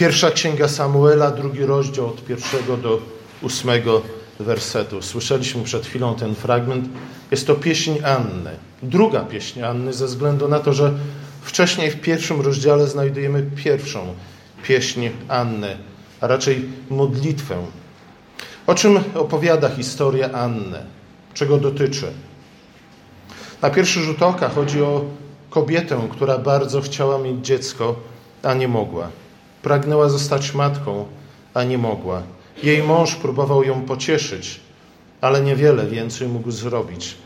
Pierwsza księga Samuela, drugi rozdział od pierwszego do ósmego wersetu. Słyszeliśmy przed chwilą ten fragment. Jest to pieśń Anny. Druga pieśń Anny, ze względu na to, że wcześniej w pierwszym rozdziale znajdujemy pierwszą pieśń Anny, a raczej modlitwę. O czym opowiada historia Anny? Czego dotyczy? Na pierwszy rzut oka chodzi o kobietę, która bardzo chciała mieć dziecko, a nie mogła. Pragnęła zostać matką, a nie mogła. Jej mąż próbował ją pocieszyć, ale niewiele więcej mógł zrobić.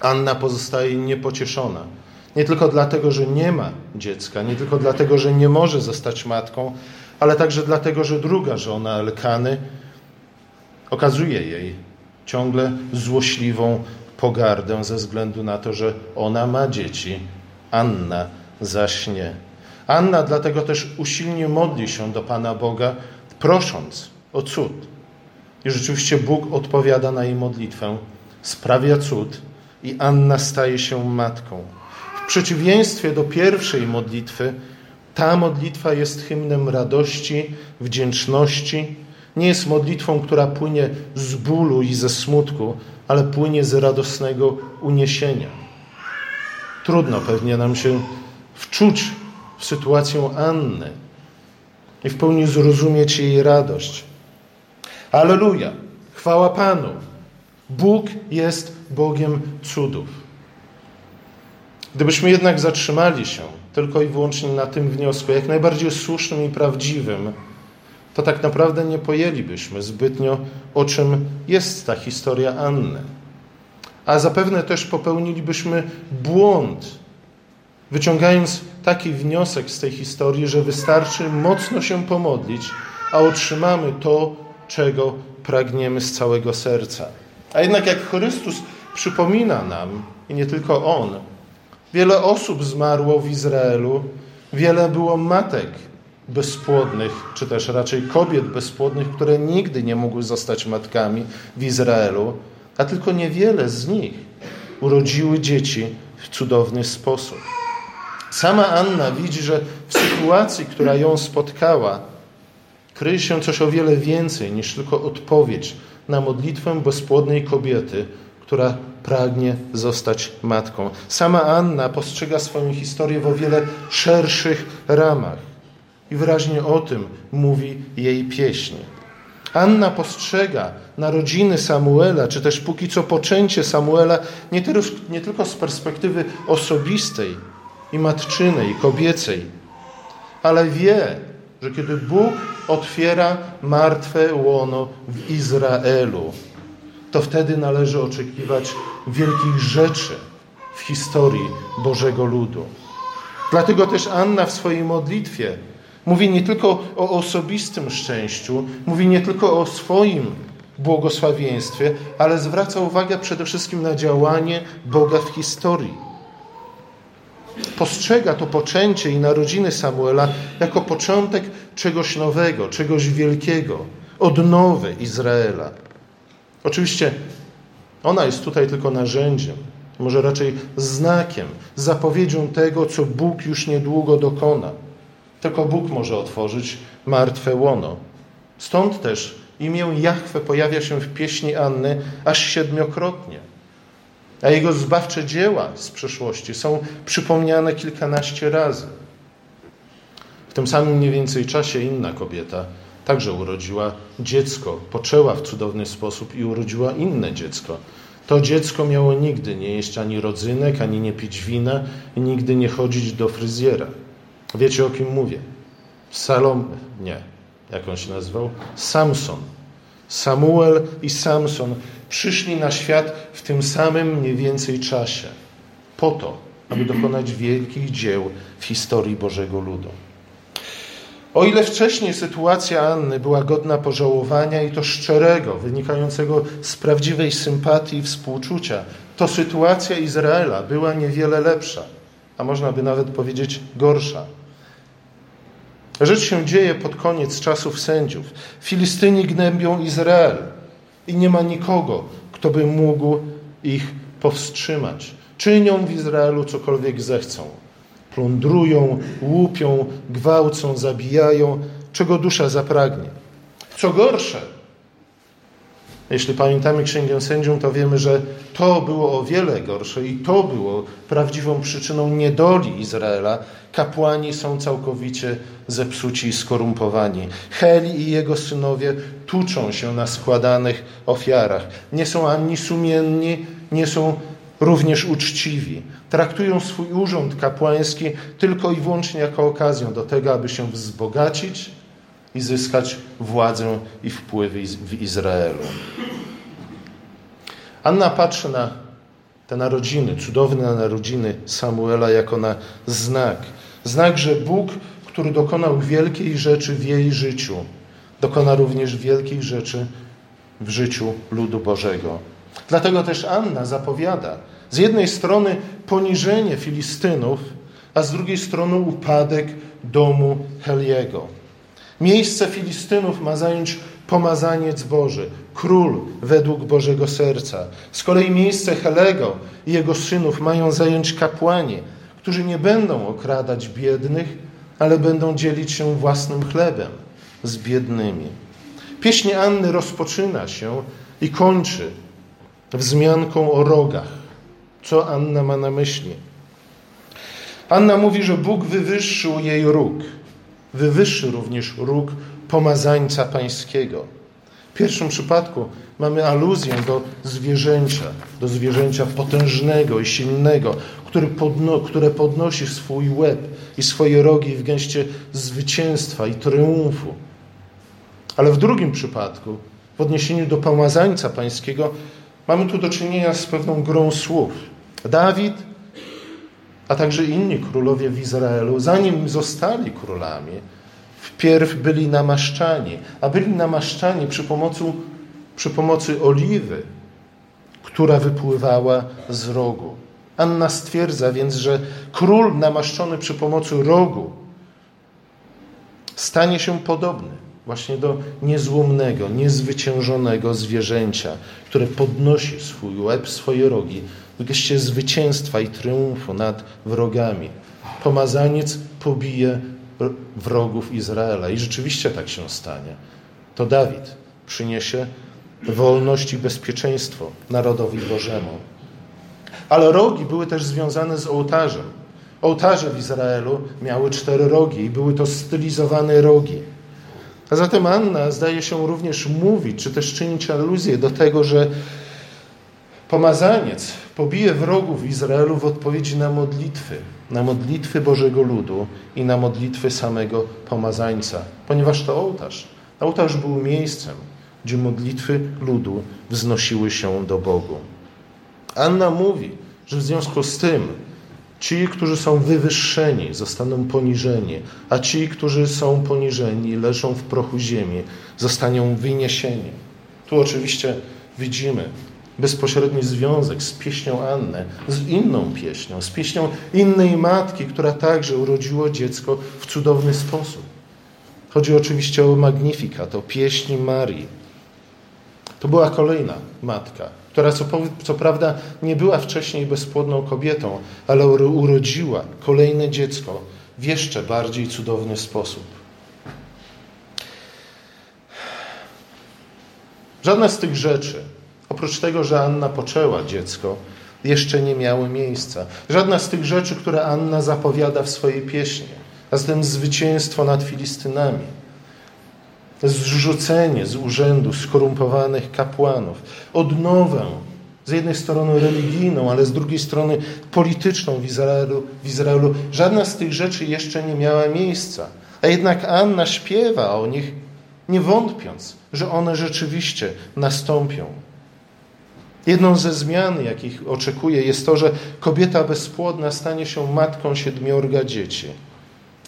Anna pozostaje niepocieszona. Nie tylko dlatego, że nie ma dziecka, nie tylko dlatego, że nie może zostać matką, ale także dlatego, że druga żona Elkany okazuje jej ciągle złośliwą pogardę ze względu na to, że ona ma dzieci, Anna zaś nie. Anna dlatego też usilnie modli się do Pana Boga, prosząc o cud. I rzeczywiście Bóg odpowiada na jej modlitwę, sprawia cud i Anna staje się matką. W przeciwieństwie do pierwszej modlitwy, ta modlitwa jest hymnem radości, wdzięczności. Nie jest modlitwą, która płynie z bólu i ze smutku, ale płynie z radosnego uniesienia. Trudno pewnie nam się wczuć w sytuację Anny i w pełni zrozumieć jej radość. Aleluja! Chwała Panu! Bóg jest Bogiem cudów. Gdybyśmy jednak zatrzymali się tylko i wyłącznie na tym wniosku, jak najbardziej słusznym i prawdziwym, to tak naprawdę nie pojęlibyśmy zbytnio, o czym jest ta historia Anny. A zapewne też popełnilibyśmy błąd, wyciągając taki wniosek z tej historii, że wystarczy mocno się pomodlić, a otrzymamy to, czego pragniemy z całego serca. A jednak jak Chrystus przypomina nam, i nie tylko On, wiele osób zmarło w Izraelu, wiele było matek bezpłodnych, czy też raczej kobiet bezpłodnych, które nigdy nie mogły zostać matkami w Izraelu, a tylko niewiele z nich urodziły dzieci w cudowny sposób. Sama Anna widzi, że w sytuacji, która ją spotkała, kryje się coś o wiele więcej niż tylko odpowiedź na modlitwę bezpłodnej kobiety, która pragnie zostać matką. Sama Anna postrzega swoją historię w o wiele szerszych ramach i wyraźnie o tym mówi jej pieśń. Anna postrzega narodziny Samuela, czy też póki co poczęcie Samuela, nie, nie tylko z perspektywy osobistej i matczynej, kobiecej, ale wie, że kiedy Bóg otwiera martwe łono w Izraelu, to wtedy należy oczekiwać wielkich rzeczy w historii Bożego Ludu. Dlatego też Anna w swojej modlitwie mówi nie tylko o osobistym szczęściu, mówi nie tylko o swoim błogosławieństwie, ale zwraca uwagę przede wszystkim na działanie Boga w historii. Postrzega to poczęcie i narodziny Samuela jako początek czegoś nowego, czegoś wielkiego, odnowy Izraela. Oczywiście ona jest tutaj tylko narzędziem, może raczej znakiem, zapowiedzią tego, co Bóg już niedługo dokona. Tylko Bóg może otworzyć martwe łono. Stąd też imię Jahwe pojawia się w pieśni Anny aż siedmiokrotnie. A jego zbawcze dzieła z przeszłości są przypomniane kilkanaście razy. W tym samym mniej więcej czasie inna kobieta także urodziła dziecko, poczęła w cudowny sposób i urodziła inne dziecko. To dziecko miało nigdy nie jeść ani rodzynek, ani nie pić wina i nigdy nie chodzić do fryzjera. Wiecie o kim mówię? Salom, nie, jak on się nazywał? Samson. Samuel i Samson przyszli na świat w tym samym mniej więcej czasie. Po to, aby dokonać wielkich dzieł w historii Bożego Ludu. O ile wcześniej sytuacja Anny była godna pożałowania i to szczerego, wynikającego z prawdziwej sympatii i współczucia, to sytuacja Izraela była niewiele lepsza, a można by nawet powiedzieć gorsza. Rzecz się dzieje pod koniec czasów sędziów. Filistyni gnębią Izrael i nie ma nikogo, kto by mógł ich powstrzymać. Czynią w Izraelu cokolwiek zechcą. Plądrują, łupią, gwałcą, zabijają, czego dusza zapragnie. Co gorsze, jeśli pamiętamy Księgę Sędzią, to wiemy, że to było o wiele gorsze i to było prawdziwą przyczyną niedoli Izraela. Kapłani są całkowicie zepsuci i skorumpowani. Heli i jego synowie tuczą się na składanych ofiarach. Nie są ani sumienni, nie są również uczciwi. Traktują swój urząd kapłański tylko i wyłącznie jako okazję do tego, aby się wzbogacić i zyskać władzę i wpływy w Izraelu. Anna patrzy na te narodziny, cudowne narodziny Samuela jako na znak. Znak, że Bóg, który dokonał wielkiej rzeczy w jej życiu, dokona również wielkich rzeczy w życiu ludu Bożego. Dlatego też Anna zapowiada z jednej strony poniżenie Filistynów, a z drugiej strony upadek domu Heliego. Miejsce Filistynów ma zająć pomazaniec Boży, król według Bożego serca. Z kolei miejsce Helego i jego synów mają zająć kapłani, którzy nie będą okradać biednych, ale będą dzielić się własnym chlebem z biednymi. Pieśń Anny rozpoczyna się i kończy wzmianką o rogach. Co Anna ma na myśli? Anna mówi, że Bóg wywyższył jej róg. Wywyższy również róg pomazańca pańskiego. W pierwszym przypadku mamy aluzję do zwierzęcia, do zwierzęcia potężnego i silnego, który podno, które podnosi swój łeb i swoje rogi w gęście zwycięstwa i triumfu. Ale w drugim przypadku, w odniesieniu do pomazańca pańskiego, mamy tu do czynienia z pewną grą słów. Dawid, a także inni królowie w Izraelu, zanim zostali królami, Wpierw byli namaszczani, a byli namaszczani przy pomocy, przy pomocy oliwy, która wypływała z rogu. Anna stwierdza więc, że król namaszczony przy pomocy rogu stanie się podobny właśnie do niezłomnego, niezwyciężonego zwierzęcia, które podnosi swój łeb, swoje rogi w geście zwycięstwa i triumfu nad wrogami. Pomazaniec pobije wrogów Izraela. I rzeczywiście tak się stanie. To Dawid przyniesie wolność i bezpieczeństwo narodowi Bożemu. Ale rogi były też związane z ołtarzem. Ołtarze w Izraelu miały cztery rogi i były to stylizowane rogi. A zatem Anna zdaje się również mówić, czy też czynić aluzję do tego, że pomazaniec pobije wrogów Izraelu w odpowiedzi na modlitwy, na modlitwy Bożego ludu i na modlitwy samego pomazańca, ponieważ to ołtarz. Ołtarz był miejscem, gdzie modlitwy ludu wznosiły się do Bogu. Anna mówi, że w związku z tym ci, którzy są wywyższeni, zostaną poniżeni, a ci, którzy są poniżeni, leżą w prochu ziemi, zostaną wyniesieni. Tu oczywiście widzimy bezpośredni związek z pieśnią Anny, z inną pieśnią, z pieśnią innej matki, która także urodziło dziecko w cudowny sposób. Chodzi oczywiście o Magnificat, o pieśni Marii. To była kolejna matka, która co, co prawda nie była wcześniej bezpłodną kobietą, ale urodziła kolejne dziecko w jeszcze bardziej cudowny sposób. Żadna z tych rzeczy Oprócz tego, że Anna poczęła dziecko, jeszcze nie miały miejsca. Żadna z tych rzeczy, które Anna zapowiada w swojej pieśni, a zatem zwycięstwo nad Filistynami, zrzucenie z urzędu skorumpowanych kapłanów, odnowę z jednej strony religijną, ale z drugiej strony polityczną w Izraelu, w Izraelu. Żadna z tych rzeczy jeszcze nie miała miejsca. A jednak Anna śpiewa o nich, nie wątpiąc, że one rzeczywiście nastąpią. Jedną ze zmian, jakich oczekuje, jest to, że kobieta bezpłodna stanie się matką siedmiorga dzieci.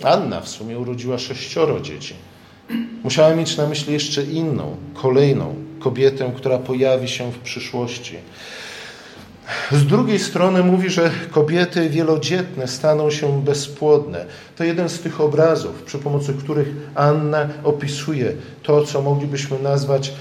Anna w sumie urodziła sześcioro dzieci. Musiała mieć na myśli jeszcze inną, kolejną kobietę, która pojawi się w przyszłości. Z drugiej strony mówi, że kobiety wielodzietne staną się bezpłodne. To jeden z tych obrazów, przy pomocy których Anna opisuje to, co moglibyśmy nazwać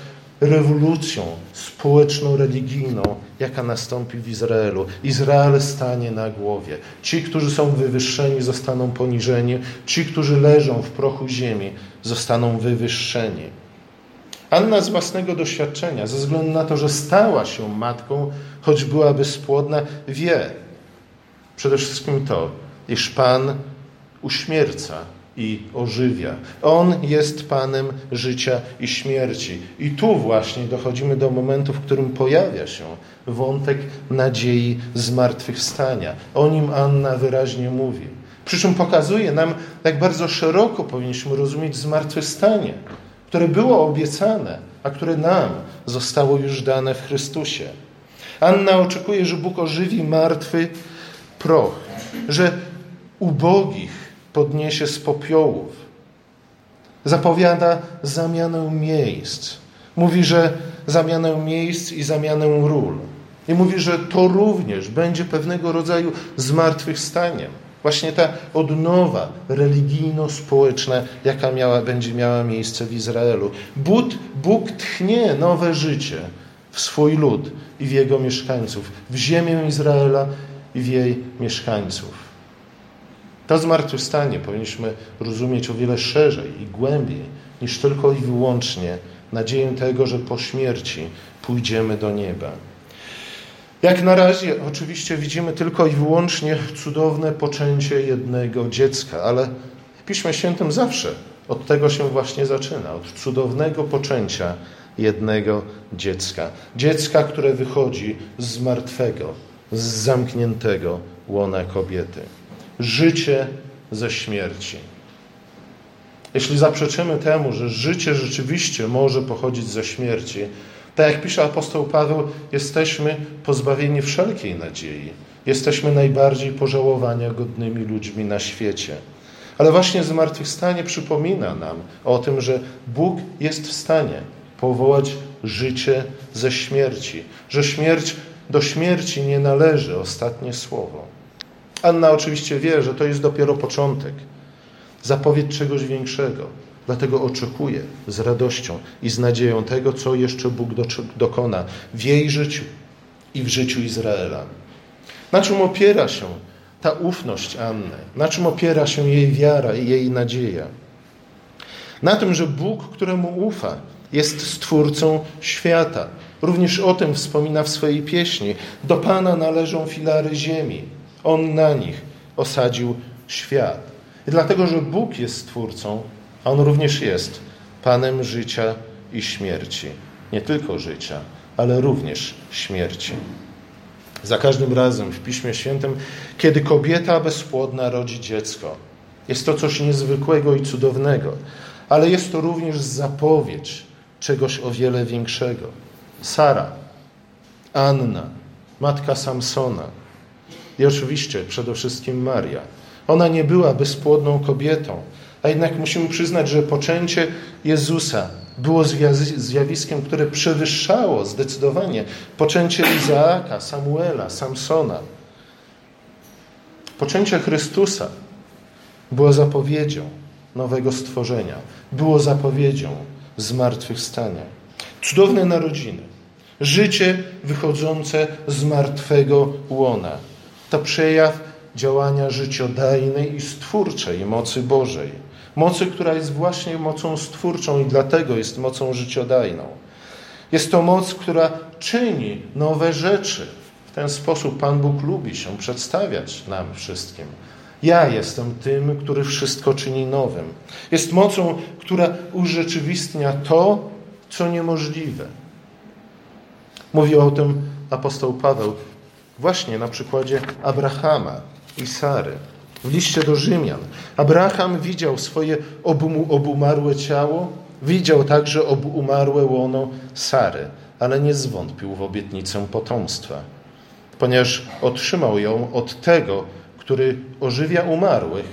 rewolucją społeczno-religijną, jaka nastąpi w Izraelu. Izrael stanie na głowie. Ci, którzy są wywyższeni, zostaną poniżeni. Ci, którzy leżą w prochu ziemi, zostaną wywyższeni. Anna z własnego doświadczenia, ze względu na to, że stała się matką, choć byłaby spłodna, wie przede wszystkim to, iż Pan uśmierca i ożywia. On jest Panem życia i śmierci. I tu właśnie dochodzimy do momentu, w którym pojawia się wątek nadziei zmartwychwstania. O nim Anna wyraźnie mówi. Przy czym pokazuje nam, jak bardzo szeroko powinniśmy rozumieć zmartwychwstanie, które było obiecane, a które nam zostało już dane w Chrystusie. Anna oczekuje, że Bóg ożywi martwy proch, że ubogich podniesie z popiołów. Zapowiada zamianę miejsc. Mówi, że zamianę miejsc i zamianę ról. I mówi, że to również będzie pewnego rodzaju zmartwychwstaniem. Właśnie ta odnowa religijno-społeczna, jaka miała, będzie miała miejsce w Izraelu. Bóg, Bóg tchnie nowe życie w swój lud i w jego mieszkańców, w ziemię Izraela i w jej mieszkańców. To zmartwychwstanie powinniśmy rozumieć o wiele szerzej i głębiej niż tylko i wyłącznie nadzieję tego, że po śmierci pójdziemy do nieba. Jak na razie oczywiście widzimy tylko i wyłącznie cudowne poczęcie jednego dziecka, ale Piśmie Świętym zawsze od tego się właśnie zaczyna, od cudownego poczęcia jednego dziecka. Dziecka, które wychodzi z martwego, z zamkniętego łona kobiety życie ze śmierci. Jeśli zaprzeczymy temu, że życie rzeczywiście może pochodzić ze śmierci, tak jak pisze apostoł Paweł, jesteśmy pozbawieni wszelkiej nadziei. Jesteśmy najbardziej pożałowania godnymi ludźmi na świecie. Ale właśnie zmartwychwstanie przypomina nam o tym, że Bóg jest w stanie powołać życie ze śmierci, że śmierć do śmierci nie należy ostatnie słowo. Anna oczywiście wie, że to jest dopiero początek, zapowiedź czegoś większego. Dlatego oczekuje z radością i z nadzieją tego, co jeszcze Bóg dokona w jej życiu i w życiu Izraela. Na czym opiera się ta ufność Anny? Na czym opiera się jej wiara i jej nadzieja? Na tym, że Bóg, któremu ufa, jest stwórcą świata. Również o tym wspomina w swojej pieśni. Do Pana należą filary ziemi. On na nich osadził świat. I dlatego, że Bóg jest Stwórcą, a On również jest Panem życia i śmierci. Nie tylko życia, ale również śmierci. Za każdym razem w Piśmie Świętym, kiedy kobieta bezpłodna rodzi dziecko, jest to coś niezwykłego i cudownego, ale jest to również zapowiedź czegoś o wiele większego. Sara, Anna, matka Samsona, i oczywiście przede wszystkim Maria. Ona nie była bezpłodną kobietą, a jednak musimy przyznać, że poczęcie Jezusa było zjawiskiem, które przewyższało zdecydowanie poczęcie Izaaka, Samuela, Samsona. Poczęcie Chrystusa było zapowiedzią nowego stworzenia, było zapowiedzią zmartwychwstania. Cudowne narodziny, życie wychodzące z martwego łona to przejaw działania życiodajnej i stwórczej mocy Bożej. Mocy, która jest właśnie mocą stwórczą i dlatego jest mocą życiodajną. Jest to moc, która czyni nowe rzeczy. W ten sposób Pan Bóg lubi się przedstawiać nam wszystkim. Ja jestem tym, który wszystko czyni nowym. Jest mocą, która urzeczywistnia to, co niemożliwe. Mówi o tym apostoł Paweł Właśnie na przykładzie Abrahama i Sary. W liście do Rzymian. Abraham widział swoje obumarłe ciało, widział także obumarłe łono Sary, ale nie zwątpił w obietnicę potomstwa, ponieważ otrzymał ją od tego, który ożywia umarłych,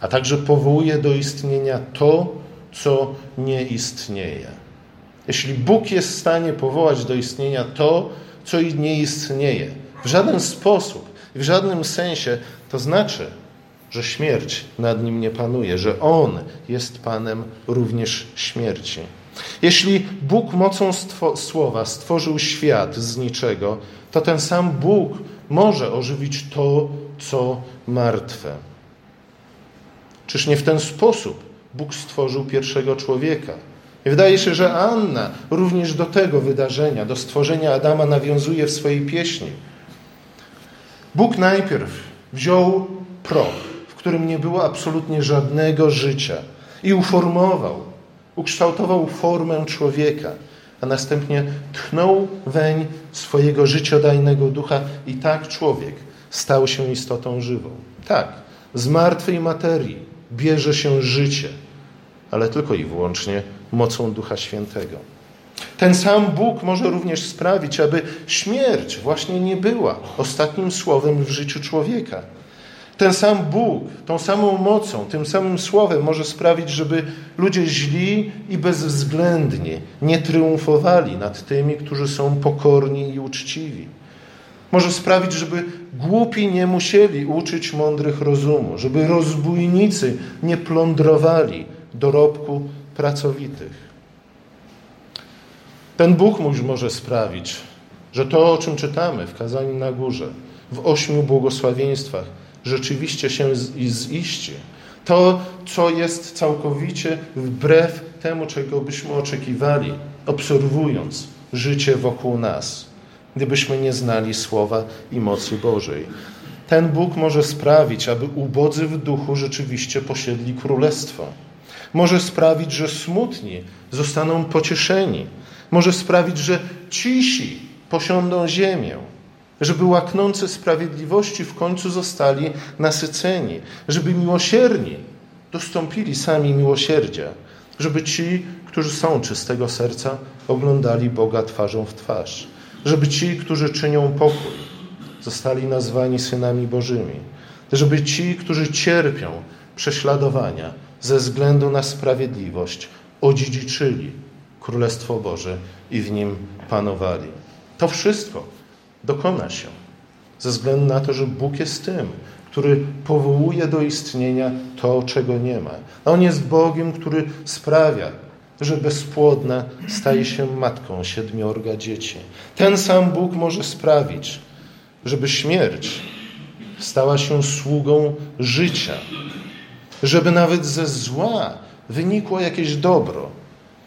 a także powołuje do istnienia to, co nie istnieje. Jeśli Bóg jest w stanie powołać do istnienia to, co nie istnieje. W żaden sposób, w żadnym sensie to znaczy, że śmierć nad nim nie panuje, że on jest panem również śmierci. Jeśli Bóg mocą stwo słowa stworzył świat z niczego, to ten sam Bóg może ożywić to, co martwe. Czyż nie w ten sposób Bóg stworzył pierwszego człowieka? Wydaje się, że Anna również do tego wydarzenia, do stworzenia Adama nawiązuje w swojej pieśni. Bóg najpierw wziął proch, w którym nie było absolutnie żadnego życia i uformował, ukształtował formę człowieka, a następnie tchnął weń swojego życiodajnego ducha i tak człowiek stał się istotą żywą. Tak, z martwej materii bierze się życie, ale tylko i wyłącznie mocą Ducha Świętego. Ten sam Bóg może również sprawić, aby śmierć właśnie nie była ostatnim słowem w życiu człowieka. Ten sam Bóg, tą samą mocą, tym samym słowem może sprawić, żeby ludzie źli i bezwzględni nie triumfowali nad tymi, którzy są pokorni i uczciwi. Może sprawić, żeby głupi nie musieli uczyć mądrych rozumu, żeby rozbójnicy nie plądrowali dorobku pracowitych. Ten Bóg może sprawić, że to, o czym czytamy w kazaniu na górze, w ośmiu błogosławieństwach, rzeczywiście się ziści. To, co jest całkowicie wbrew temu, czego byśmy oczekiwali, obserwując życie wokół nas, gdybyśmy nie znali słowa i mocy Bożej. Ten Bóg może sprawić, aby ubodzy w duchu rzeczywiście posiedli królestwo. Może sprawić, że smutni zostaną pocieszeni. Może sprawić, że cisi posiądą ziemię. Żeby łaknący sprawiedliwości w końcu zostali nasyceni, żeby miłosierni dostąpili sami miłosierdzia, żeby ci, którzy są czystego serca, oglądali Boga twarzą w twarz, żeby ci, którzy czynią pokój, zostali nazwani synami Bożymi, żeby ci, którzy cierpią prześladowania ze względu na sprawiedliwość, odziedziczyli Królestwo Boże i w nim panowali. To wszystko dokona się. Ze względu na to, że Bóg jest tym, który powołuje do istnienia to, czego nie ma. A On jest Bogiem, który sprawia, że bezpłodna staje się matką siedmiorga dzieci. Ten sam Bóg może sprawić, żeby śmierć stała się sługą życia, żeby nawet ze zła wynikło jakieś dobro,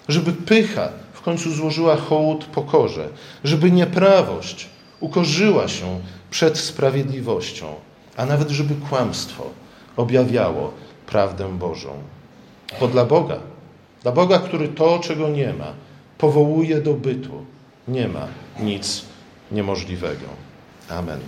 żeby pycha w końcu złożyła hołd pokorze, żeby nieprawość ukorzyła się przed sprawiedliwością, a nawet żeby kłamstwo objawiało prawdę Bożą. Bo dla Boga, dla Boga, który to, czego nie ma, powołuje do bytu, nie ma nic niemożliwego. Amen.